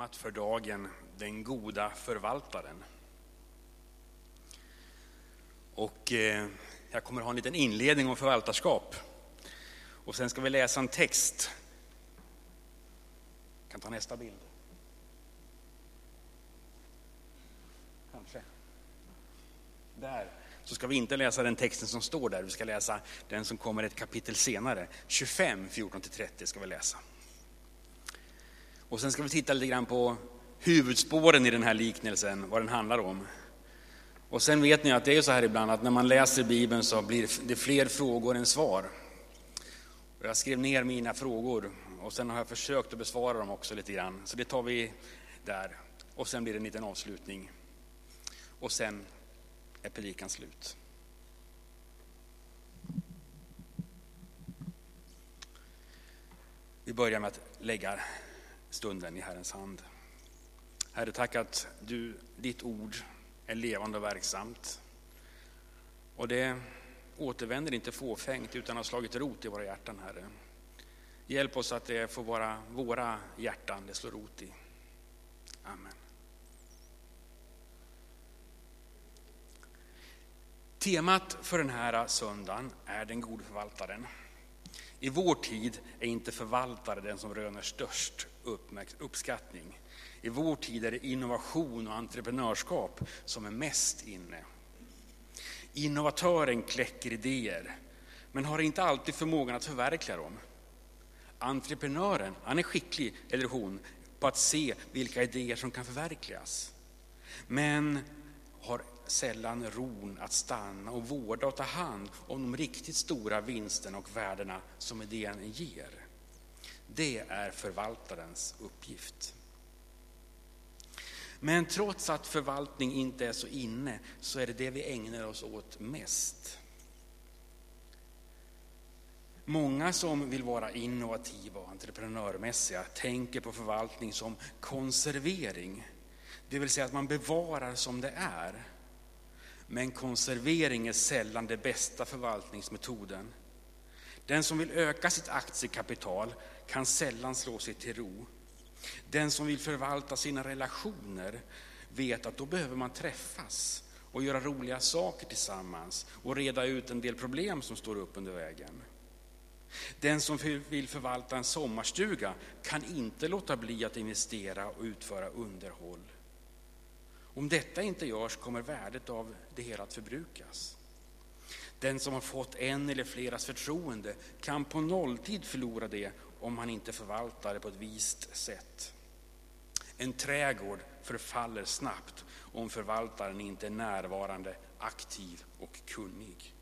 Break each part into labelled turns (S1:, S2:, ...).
S1: temat för dagen Den goda förvaltaren. Och eh, jag kommer att ha en liten inledning om förvaltarskap. Och sen ska vi läsa en text. Jag kan ta nästa bild. Kanske. Där. Så ska vi inte läsa den texten som står där, vi ska läsa den som kommer ett kapitel senare. 25, 14-30 ska vi läsa. Och sen ska vi titta lite grann på huvudspåren i den här liknelsen, vad den handlar om. Och sen vet ni att det är så här ibland att när man läser Bibeln så blir det fler frågor än svar. Och jag skrev ner mina frågor och sen har jag försökt att besvara dem också lite grann. Så det tar vi där. Och sen blir det en liten avslutning. Och sen är predikan slut. Vi börjar med att lägga stunden i Herrens hand. Herre, tack att du, ditt ord är levande och verksamt. Och det återvänder inte fåfängt utan har slagit rot i våra hjärtan, Herre. Hjälp oss att det får vara våra hjärtan det slår rot i. Amen. Temat för den här söndagen är den gode förvaltaren. I vår tid är inte förvaltare den som röner störst uppskattning. I vår tid är det innovation och entreprenörskap som är mest inne. Innovatören kläcker idéer, men har inte alltid förmågan att förverkliga dem. Entreprenören, han är skicklig, eller hon, på att se vilka idéer som kan förverkligas. Men har sällan ron att stanna och vårda och ta hand om de riktigt stora vinsterna och värdena som idén ger. Det är förvaltarens uppgift. Men trots att förvaltning inte är så inne så är det det vi ägnar oss åt mest. Många som vill vara innovativa och entreprenörmässiga tänker på förvaltning som konservering. Det vill säga att man bevarar som det är. Men konservering är sällan den bästa förvaltningsmetoden. Den som vill öka sitt aktiekapital kan sällan slå sig till ro. Den som vill förvalta sina relationer vet att då behöver man träffas och göra roliga saker tillsammans och reda ut en del problem som står upp under vägen. Den som vill förvalta en sommarstuga kan inte låta bli att investera och utföra underhåll. Om detta inte görs kommer värdet av det hela att förbrukas. Den som har fått en eller fleras förtroende kan på nolltid förlora det om han inte förvaltar det på ett vist sätt. En trädgård förfaller snabbt om förvaltaren inte är närvarande, aktiv och kunnig.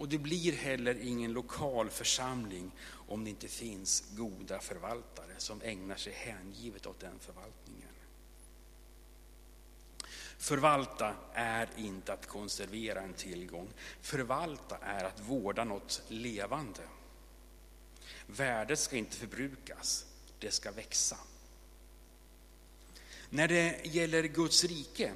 S1: Och det blir heller ingen lokal församling om det inte finns goda förvaltare som ägnar sig hängivet åt den förvaltningen. Förvalta är inte att konservera en tillgång. Förvalta är att vårda något levande. Värdet ska inte förbrukas, det ska växa. När det gäller Guds rike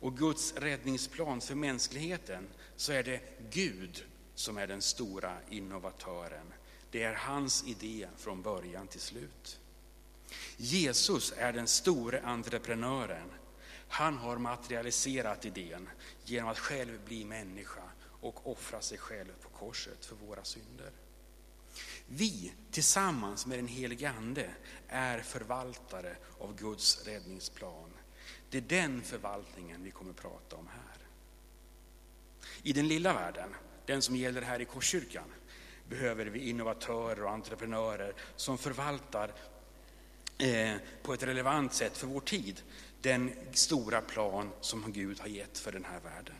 S1: och Guds räddningsplan för mänskligheten så är det Gud som är den stora innovatören. Det är hans idé från början till slut. Jesus är den store entreprenören. Han har materialiserat idén genom att själv bli människa och offra sig själv på korset för våra synder. Vi tillsammans med den helige Ande är förvaltare av Guds räddningsplan. Det är den förvaltningen vi kommer att prata om här. I den lilla världen, den som gäller här i Korskyrkan, behöver vi innovatörer och entreprenörer som förvaltar eh, på ett relevant sätt för vår tid den stora plan som Gud har gett för den här världen.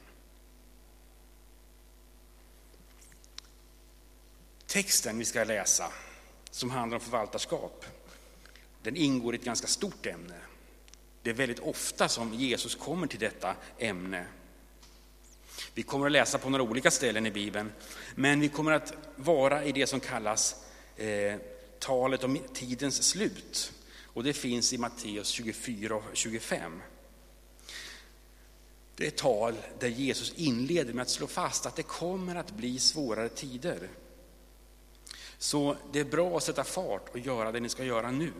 S1: Texten vi ska läsa, som handlar om förvaltarskap, den ingår i ett ganska stort ämne. Det är väldigt ofta som Jesus kommer till detta ämne. Vi kommer att läsa på några olika ställen i Bibeln, men vi kommer att vara i det som kallas eh, talet om tidens slut. Och det finns i Matteus 24 och 25. Det är ett tal där Jesus inleder med att slå fast att det kommer att bli svårare tider. Så det är bra att sätta fart och göra det ni ska göra nu.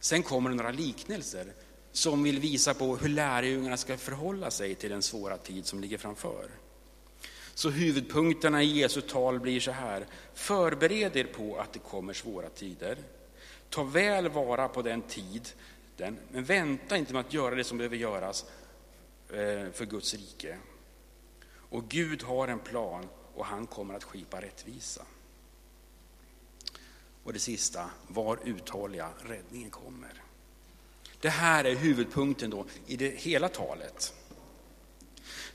S1: Sen kommer det några liknelser som vill visa på hur lärjungarna ska förhålla sig till den svåra tid som ligger framför. Så huvudpunkterna i Jesu tal blir så här. Förbered er på att det kommer svåra tider. Ta väl vara på den tiden, men vänta inte med att göra det som behöver göras eh, för Guds rike. Och Gud har en plan och han kommer att skipa rättvisa. Och det sista, var uthålliga, räddningen kommer. Det här är huvudpunkten då i det hela talet.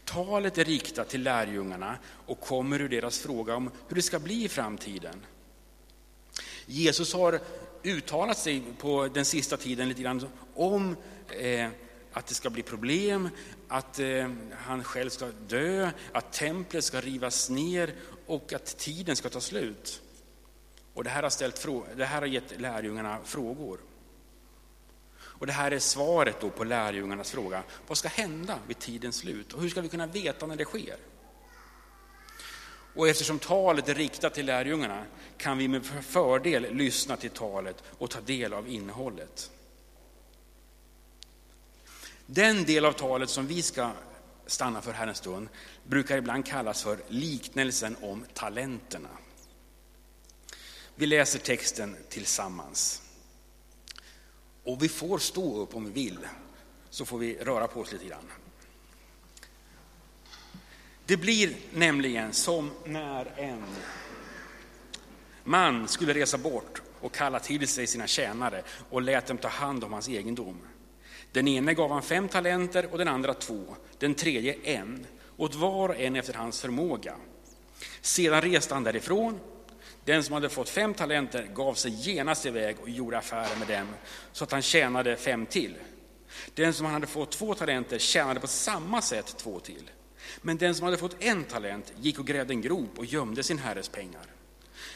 S1: Talet är riktat till lärjungarna och kommer ur deras fråga om hur det ska bli i framtiden. Jesus har uttalat sig på den sista tiden lite grann om eh, att det ska bli problem, att eh, han själv ska dö, att templet ska rivas ner och att tiden ska ta slut. Och det här har, ställt, det här har gett lärjungarna frågor. Och det här är svaret då på lärjungarnas fråga. Vad ska hända vid tidens slut? Och hur ska vi kunna veta när det sker? Och eftersom talet är riktat till lärjungarna kan vi med fördel lyssna till talet och ta del av innehållet. Den del av talet som vi ska stanna för här en stund brukar ibland kallas för liknelsen om talenterna. Vi läser texten tillsammans. Och vi får stå upp om vi vill, så får vi röra på oss lite grann. Det blir nämligen som när en man skulle resa bort och kalla till sig sina tjänare och lät dem ta hand om hans egendom. Den ene gav han fem talenter och den andra två, den tredje en, åt var och en efter hans förmåga. Sedan reste han därifrån den som hade fått fem talenter gav sig genast iväg och gjorde affärer med dem, så att han tjänade fem till. Den som hade fått två talenter tjänade på samma sätt två till. Men den som hade fått en talent gick och grävde en grop och gömde sin herres pengar.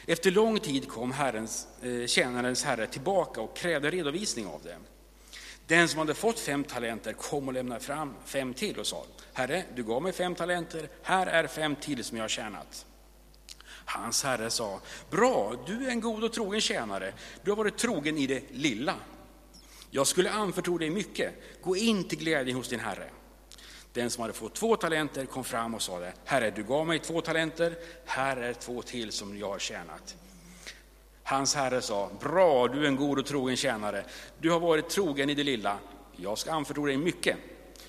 S1: Efter lång tid kom herrens, eh, tjänarens herre tillbaka och krävde redovisning av dem. Den som hade fått fem talenter kom och lämnade fram fem till och sa, Herre, du gav mig fem talenter, här är fem till som jag har tjänat. Hans herre sa, bra, du är en god och trogen tjänare. Du har varit trogen i det lilla. Jag skulle anförtro dig mycket. Gå in till glädjen hos din herre. Den som hade fått två talenter kom fram och sade, Herre, du gav mig två talenter, här är två till som jag har tjänat. Hans herre sa, bra, du är en god och trogen tjänare. Du har varit trogen i det lilla. Jag ska anförtro dig mycket.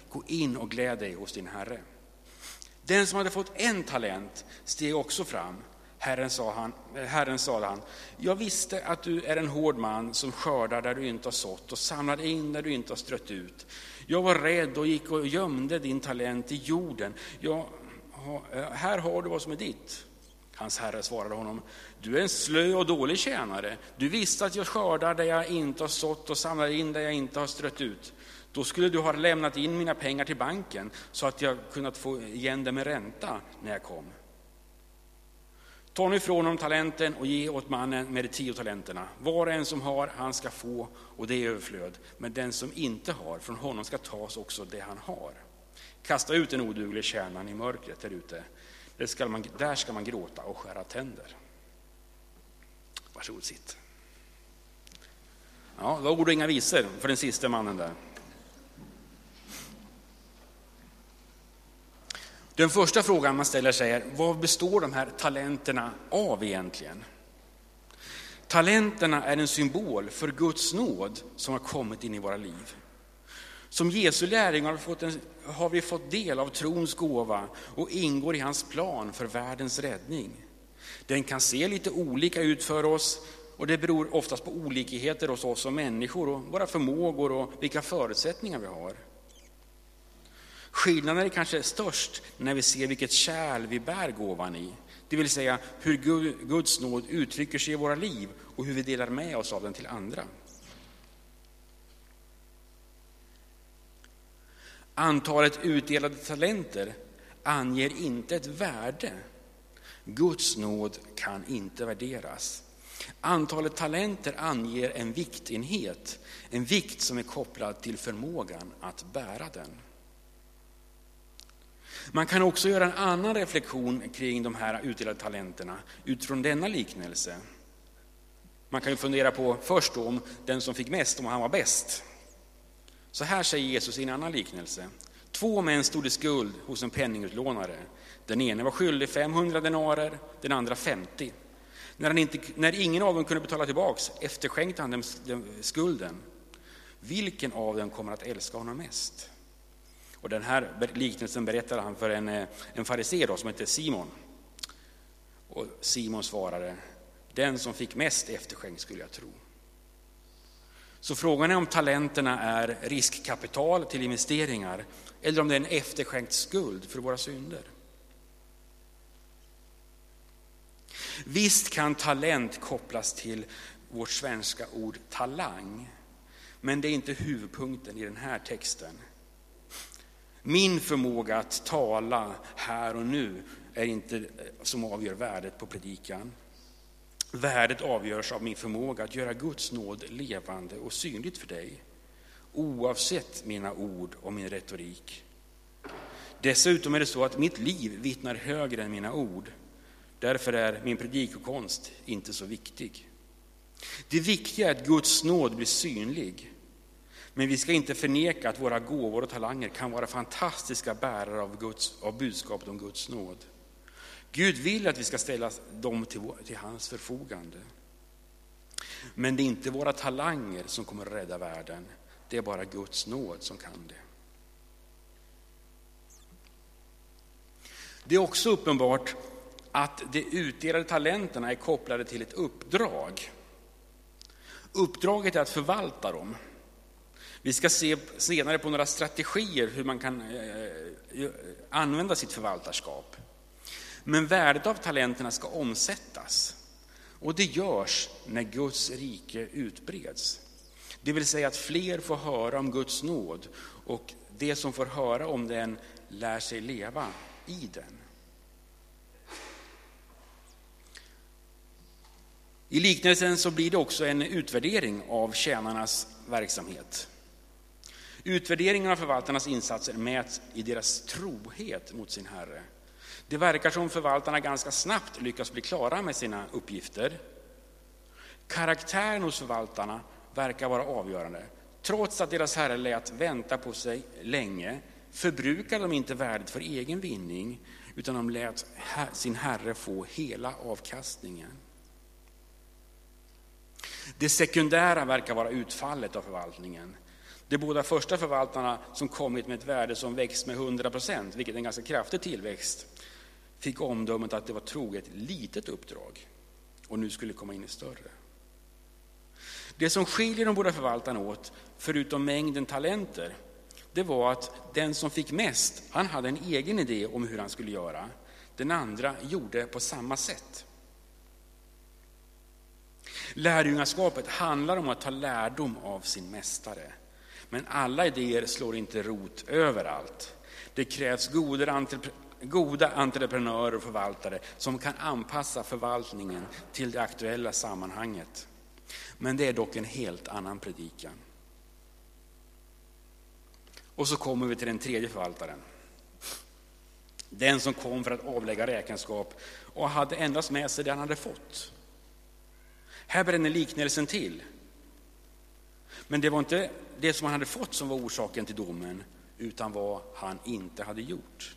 S1: Gå in och gläd dig hos din herre. Den som hade fått en talent steg också fram Herren sa, han, eh, Herren sa han, jag visste att du är en hård man som skördar där du inte har sått och samlar in där du inte har strött ut. Jag var rädd och gick och gömde din talent i jorden. Jag, eh, här har du vad som är ditt. Hans herre svarade honom, du är en slö och dålig tjänare. Du visste att jag skördar där jag inte har sått och samlar in där jag inte har strött ut. Då skulle du ha lämnat in mina pengar till banken så att jag kunnat få igen det med ränta när jag kom. Ta nu ifrån honom talenten och ge åt mannen med de tio talenterna. Var och en som har, han ska få, och det är överflöd. Men den som inte har, från honom ska tas också det han har. Kasta ut den oduglige kärnan i mörkret där ute. Där ska, man, där ska man gråta och skära tänder. Varsågod, sitt. Ja, det var ord och inga visor för den sista mannen där. Den första frågan man ställer sig är, vad består de här talenterna av egentligen? Talenterna är en symbol för Guds nåd som har kommit in i våra liv. Som Jesu lärjungar har, har vi fått del av trons gåva och ingår i hans plan för världens räddning. Den kan se lite olika ut för oss och det beror oftast på olikheter hos oss som människor och våra förmågor och vilka förutsättningar vi har. Skillnaden är kanske störst när vi ser vilket kärl vi bär gåvan i, det vill säga hur Guds nåd uttrycker sig i våra liv och hur vi delar med oss av den till andra. Antalet utdelade talenter anger inte ett värde. Guds nåd kan inte värderas. Antalet talenter anger en viktenhet, en vikt som är kopplad till förmågan att bära den. Man kan också göra en annan reflektion kring de här utdelade talenterna utifrån denna liknelse. Man kan ju fundera på först om den som fick mest, om han var bäst. Så här säger Jesus i en annan liknelse. Två män stod i skuld hos en penningutlånare. Den ene var skyldig 500 denarer, den andra 50. När, han inte, när ingen av dem kunde betala tillbaks efterskänkte han dem skulden. Vilken av dem kommer att älska honom mest? Och den här liknelsen berättade han för en, eh, en farisé som hette Simon. Och Simon svarade, den som fick mest efterskänkt skulle jag tro. Så frågan är om talenterna är riskkapital till investeringar eller om det är en efterskänkt skuld för våra synder. Visst kan talent kopplas till vårt svenska ord talang, men det är inte huvudpunkten i den här texten. Min förmåga att tala här och nu är inte eh, som avgör värdet på predikan. Värdet avgörs av min förmåga att göra Guds nåd levande och synligt för dig, oavsett mina ord och min retorik. Dessutom är det så att mitt liv vittnar högre än mina ord. Därför är min predikokonst inte så viktig. Det viktiga är att Guds nåd blir synlig. Men vi ska inte förneka att våra gåvor och talanger kan vara fantastiska bärare av, Guds, av budskapet om Guds nåd. Gud vill att vi ska ställa dem till, till hans förfogande. Men det är inte våra talanger som kommer att rädda världen. Det är bara Guds nåd som kan det. Det är också uppenbart att de utdelade talenterna är kopplade till ett uppdrag. Uppdraget är att förvalta dem. Vi ska se senare på några strategier hur man kan eh, eh, använda sitt förvaltarskap. Men värdet av talenterna ska omsättas. Och det görs när Guds rike utbreds. Det vill säga att fler får höra om Guds nåd och det som får höra om den lär sig leva i den. I liknelsen så blir det också en utvärdering av tjänarnas verksamhet. Utvärderingen av förvaltarnas insatser mäts i deras trohet mot sin Herre. Det verkar som förvaltarna ganska snabbt lyckas bli klara med sina uppgifter. Karaktären hos förvaltarna verkar vara avgörande. Trots att deras herre lät vänta på sig länge förbrukade de inte värdet för egen vinning utan de lät sin herre få hela avkastningen. Det sekundära verkar vara utfallet av förvaltningen. De båda första förvaltarna som kommit med ett värde som växt med 100 procent, vilket är en ganska kraftig tillväxt, fick omdömet att det var troget litet uppdrag och nu skulle komma in i större. Det som skiljer de båda förvaltarna åt, förutom mängden talenter, det var att den som fick mest, han hade en egen idé om hur han skulle göra. Den andra gjorde på samma sätt. Lärjungaskapet handlar om att ta lärdom av sin mästare. Men alla idéer slår inte rot överallt. Det krävs goda entreprenörer och förvaltare som kan anpassa förvaltningen till det aktuella sammanhanget. Men det är dock en helt annan predikan. Och så kommer vi till den tredje förvaltaren. Den som kom för att avlägga räkenskap och hade endast med sig det han hade fått. Här bränner liknelsen till. Men det var inte det som han hade fått som var orsaken till domen, utan vad han inte hade gjort.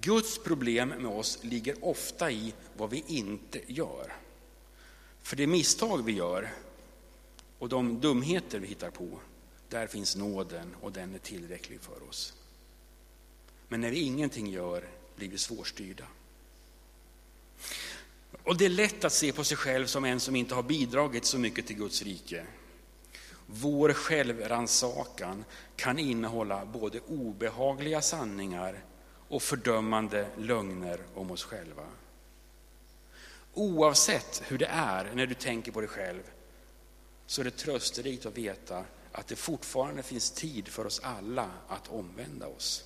S1: Guds problem med oss ligger ofta i vad vi inte gör. För det misstag vi gör och de dumheter vi hittar på, där finns nåden och den är tillräcklig för oss. Men när vi ingenting gör blir vi svårstyrda. Och det är lätt att se på sig själv som en som inte har bidragit så mycket till Guds rike. Vår självrannsakan kan innehålla både obehagliga sanningar och fördömande lögner om oss själva. Oavsett hur det är när du tänker på dig själv så är det trösterikt att veta att det fortfarande finns tid för oss alla att omvända oss.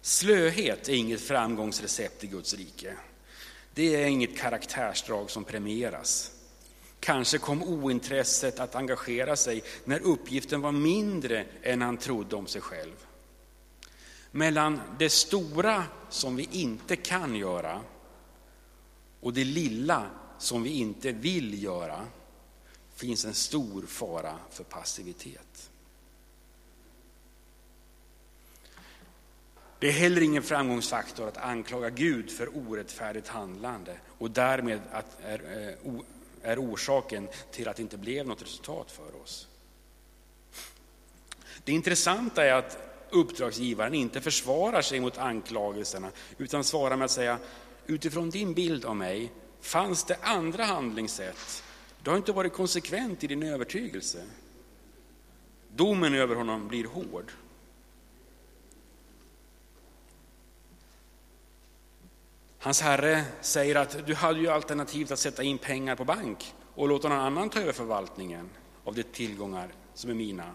S1: Slöhet är inget framgångsrecept i Guds rike. Det är inget karaktärsdrag som premieras. Kanske kom ointresset att engagera sig när uppgiften var mindre än han trodde om sig själv. Mellan det stora som vi inte kan göra och det lilla som vi inte vill göra finns en stor fara för passivitet. Det är heller ingen framgångsfaktor att anklaga Gud för orättfärdigt handlande och därmed att eh, är, orsaken till att det inte blev något resultat för oss. Det intressanta är att uppdragsgivaren inte försvarar sig mot anklagelserna utan svarar med att säga utifrån din bild av mig fanns det andra handlingssätt. Du har inte varit konsekvent i din övertygelse. Domen över honom blir hård. Hans herre säger att du hade ju alternativet att sätta in pengar på bank och låta någon annan ta över förvaltningen av de tillgångar som är mina.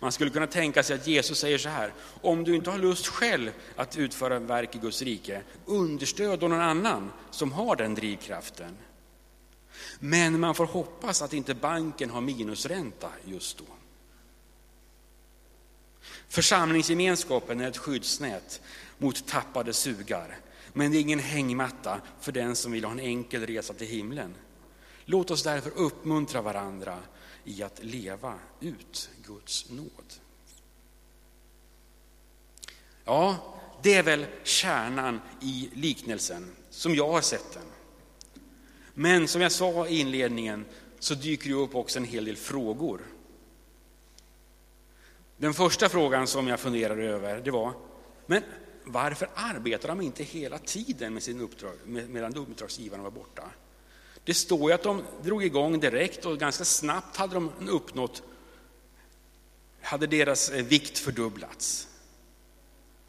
S1: Man skulle kunna tänka sig att Jesus säger så här, om du inte har lust själv att utföra verk i Guds rike, understöd då någon annan som har den drivkraften. Men man får hoppas att inte banken har minusränta just då. Församlingsgemenskapen är ett skyddsnät mot tappade sugar, men det är ingen hängmatta för den som vill ha en enkel resa till himlen. Låt oss därför uppmuntra varandra i att leva ut Guds nåd. Ja, det är väl kärnan i liknelsen, som jag har sett den. Men som jag sa i inledningen så dyker det upp också en hel del frågor. Den första frågan som jag funderade över det var, men varför arbetar de inte hela tiden med sin uppdrag, medan uppdragsgivaren var borta? Det står ju att de drog igång direkt och ganska snabbt hade de uppnått, hade deras eh, vikt fördubblats.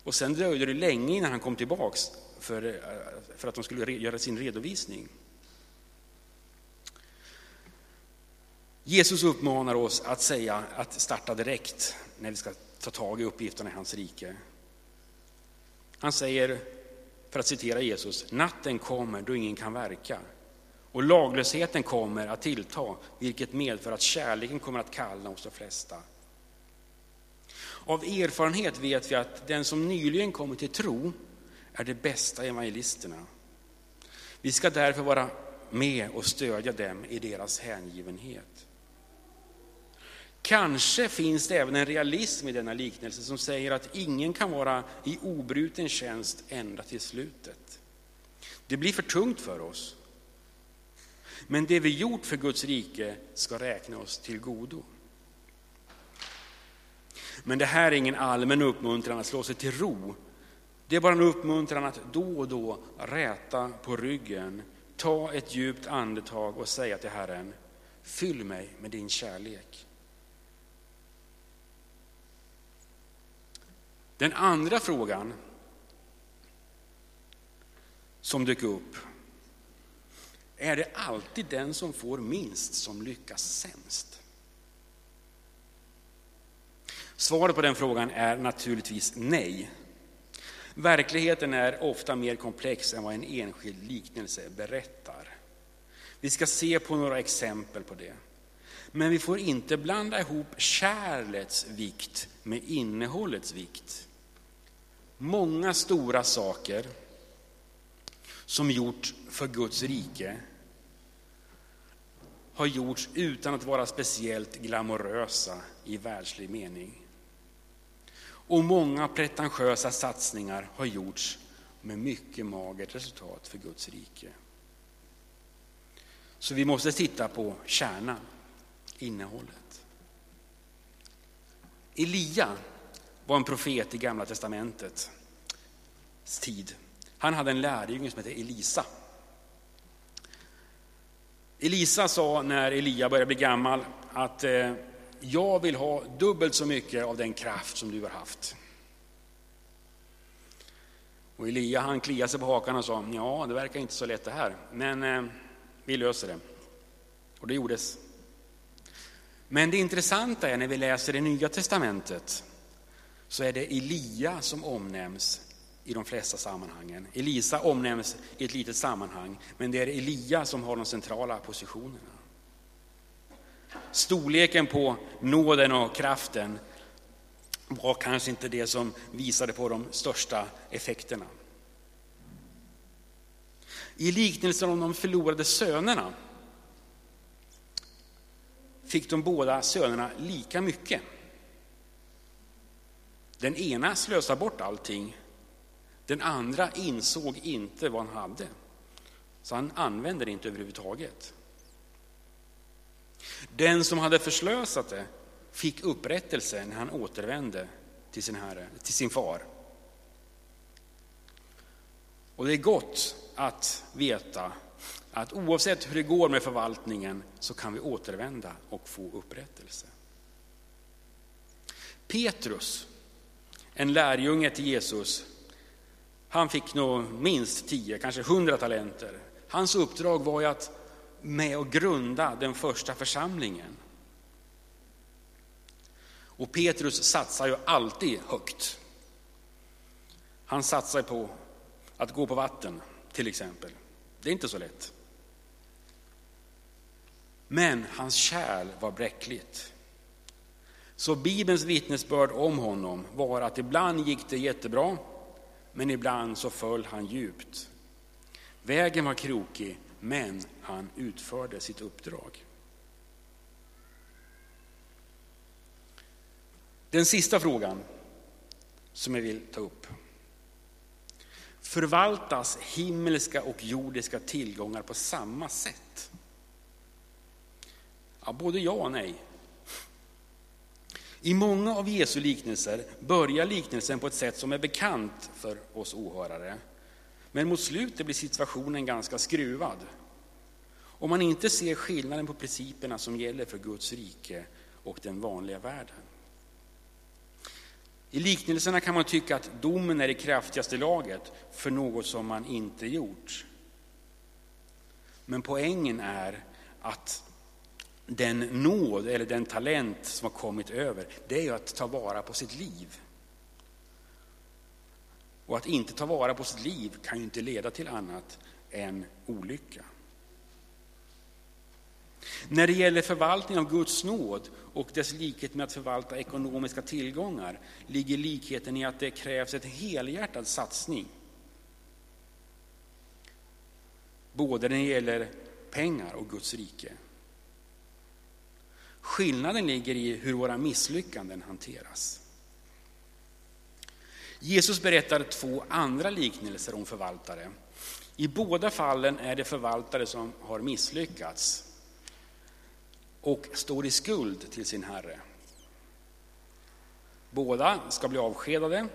S1: Och sen dröjde det länge innan han kom tillbaks för, eh, för att de skulle göra sin redovisning. Jesus uppmanar oss att säga att starta direkt när vi ska ta tag i uppgifterna i hans rike. Han säger, för att citera Jesus, natten kommer då ingen kan verka. Och laglösheten kommer att tillta, vilket medför att kärleken kommer att kallna hos de flesta. Av erfarenhet vet vi att den som nyligen kommit till tro är de bästa evangelisterna. Vi ska därför vara med och stödja dem i deras hängivenhet. Kanske finns det även en realism i denna liknelse som säger att ingen kan vara i obruten tjänst ända till slutet. Det blir för tungt för oss. Men det vi gjort för Guds rike ska räkna oss till godo. Men det här är ingen allmän uppmuntran att slå sig till ro. Det är bara en uppmuntran att då och då räta på ryggen, ta ett djupt andetag och säga till Herren, fyll mig med din kärlek. Den andra frågan som dök upp är det alltid den som får minst som lyckas sämst? Svaret på den frågan är naturligtvis nej. Verkligheten är ofta mer komplex än vad en enskild liknelse berättar. Vi ska se på några exempel på det. Men vi får inte blanda ihop kärlets vikt med innehållets vikt. Många stora saker som gjorts för Guds rike har gjorts utan att vara speciellt glamorösa i världslig mening. Och många pretentiösa satsningar har gjorts med mycket magert resultat för Guds rike. Så vi måste titta på kärnan, innehållet. Elia var en profet i Gamla testamentets tid. Han hade en lärjunge som hette Elisa. Elisa sa när Elia började bli gammal att eh, jag vill ha dubbelt så mycket av den kraft som du har haft. Och Elia han kliade sig på hakan och sa, ja det verkar inte så lätt det här, men eh, vi löser det. Och det gjordes. Men det intressanta är när vi läser det nya testamentet så är det Elia som omnämns i de flesta sammanhangen. Elisa omnämns i ett litet sammanhang, men det är Elia som har de centrala positionerna. Storleken på nåden och kraften var kanske inte det som visade på de största effekterna. I liknelsen om de förlorade sönerna fick de båda sönerna lika mycket. Den ena slösade bort allting. Den andra insåg inte vad han hade. Så han använde det inte överhuvudtaget. Den som hade förslösat det fick upprättelse när han återvände till sin, herre, till sin far. Och det är gott att veta att oavsett hur det går med förvaltningen så kan vi återvända och få upprättelse. Petrus, en lärjunge till Jesus, han fick nog minst 10, kanske hundra talenter. Hans uppdrag var ju att med och grunda den första församlingen. Och Petrus satsar ju alltid högt. Han satsar på att gå på vatten, till exempel. Det är inte så lätt. Men hans kärl var bräckligt. Så Bibelns vittnesbörd om honom var att ibland gick det jättebra, men ibland så föll han djupt. Vägen var krokig, men han utförde sitt uppdrag. Den sista frågan som jag vill ta upp. Förvaltas himmelska och jordiska tillgångar på samma sätt? Ja, både ja och nej. I många av Jesu liknelser börjar liknelsen på ett sätt som är bekant för oss åhörare. Men mot slutet blir situationen ganska skruvad. Om man inte ser skillnaden på principerna som gäller för Guds rike och den vanliga världen. I liknelserna kan man tycka att domen är det kraftigaste laget för något som man inte gjort. Men poängen är att den nåd eller den talent som har kommit över, det är ju att ta vara på sitt liv. Och att inte ta vara på sitt liv kan ju inte leda till annat än olycka. När det gäller förvaltning av Guds nåd och dess likhet med att förvalta ekonomiska tillgångar ligger likheten i att det krävs en helhjärtad satsning. Både när det gäller pengar och Guds rike. Skillnaden ligger i hur våra misslyckanden hanteras. Jesus berättar två andra liknelser om förvaltare. I båda fallen är det förvaltare som har misslyckats och står i skuld till sin herre. Båda ska bli avskedade,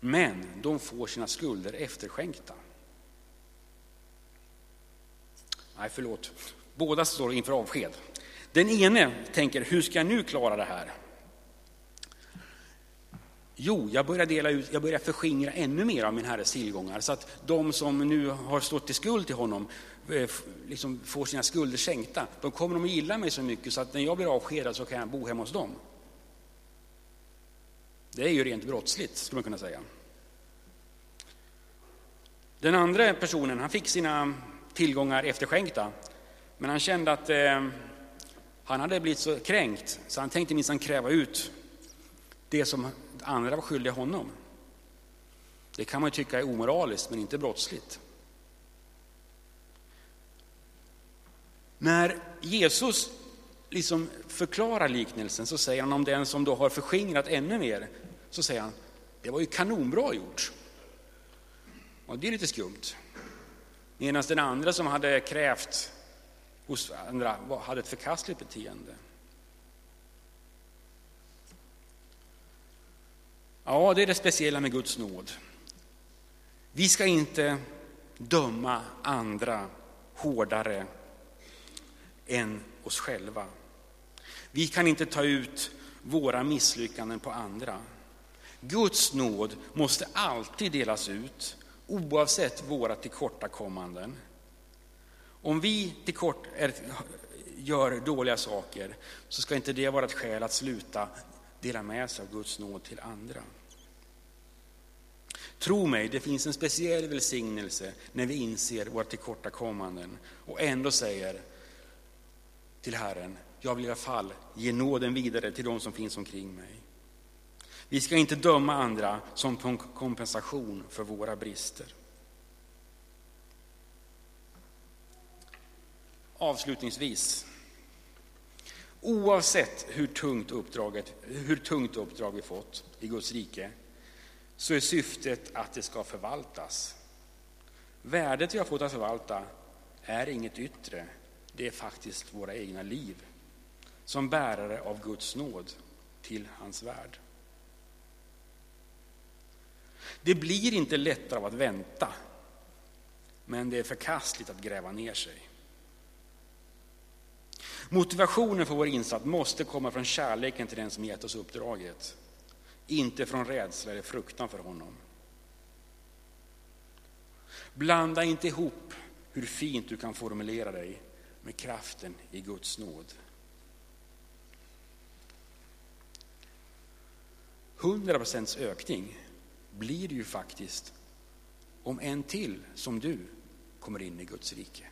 S1: men de får sina skulder efterskänkta. Nej, förlåt. Båda står inför avsked. Den ene tänker, hur ska jag nu klara det här? Jo, jag börjar, dela ut, jag börjar förskingra ännu mer av min herres tillgångar så att de som nu har stått i skuld till honom eh, liksom får sina skulder sänkta. De kommer att gilla mig så mycket så att när jag blir avskedad så kan jag bo hemma hos dem. Det är ju rent brottsligt, skulle man kunna säga. Den andra personen han fick sina tillgångar efterskänkta, men han kände att eh, han hade blivit så kränkt så han tänkte minsann kräva ut det som andra var skyldiga honom. Det kan man ju tycka är omoraliskt, men inte brottsligt. När Jesus liksom förklarar liknelsen så säger han om den som då har förskingrat ännu mer, så säger han, det var ju kanonbra gjort. Och det är lite skumt. Medan den andra som hade krävt hos andra hade ett förkastligt beteende. Ja, det är det speciella med Guds nåd. Vi ska inte döma andra hårdare än oss själva. Vi kan inte ta ut våra misslyckanden på andra. Guds nåd måste alltid delas ut, oavsett våra tillkortakommanden. Om vi tillkort, är, gör dåliga saker så ska inte det vara ett skäl att sluta dela med sig av Guds nåd till andra. Tro mig, det finns en speciell välsignelse när vi inser våra tillkortakommanden och ändå säger till Herren, jag vill i alla fall ge nåden vidare till de som finns omkring mig. Vi ska inte döma andra som kompensation för våra brister. Avslutningsvis. Oavsett hur tungt, uppdraget, hur tungt uppdrag vi fått i Guds rike så är syftet att det ska förvaltas. Värdet vi har fått att förvalta är inget yttre, det är faktiskt våra egna liv som bärare av Guds nåd till hans värld. Det blir inte lättare av att vänta, men det är förkastligt att gräva ner sig. Motivationen för vår insats måste komma från kärleken till den som gett oss uppdraget, inte från rädsla eller fruktan för honom. Blanda inte ihop hur fint du kan formulera dig med kraften i Guds nåd. 100 procents ökning blir det ju faktiskt om en till som du kommer in i Guds rike.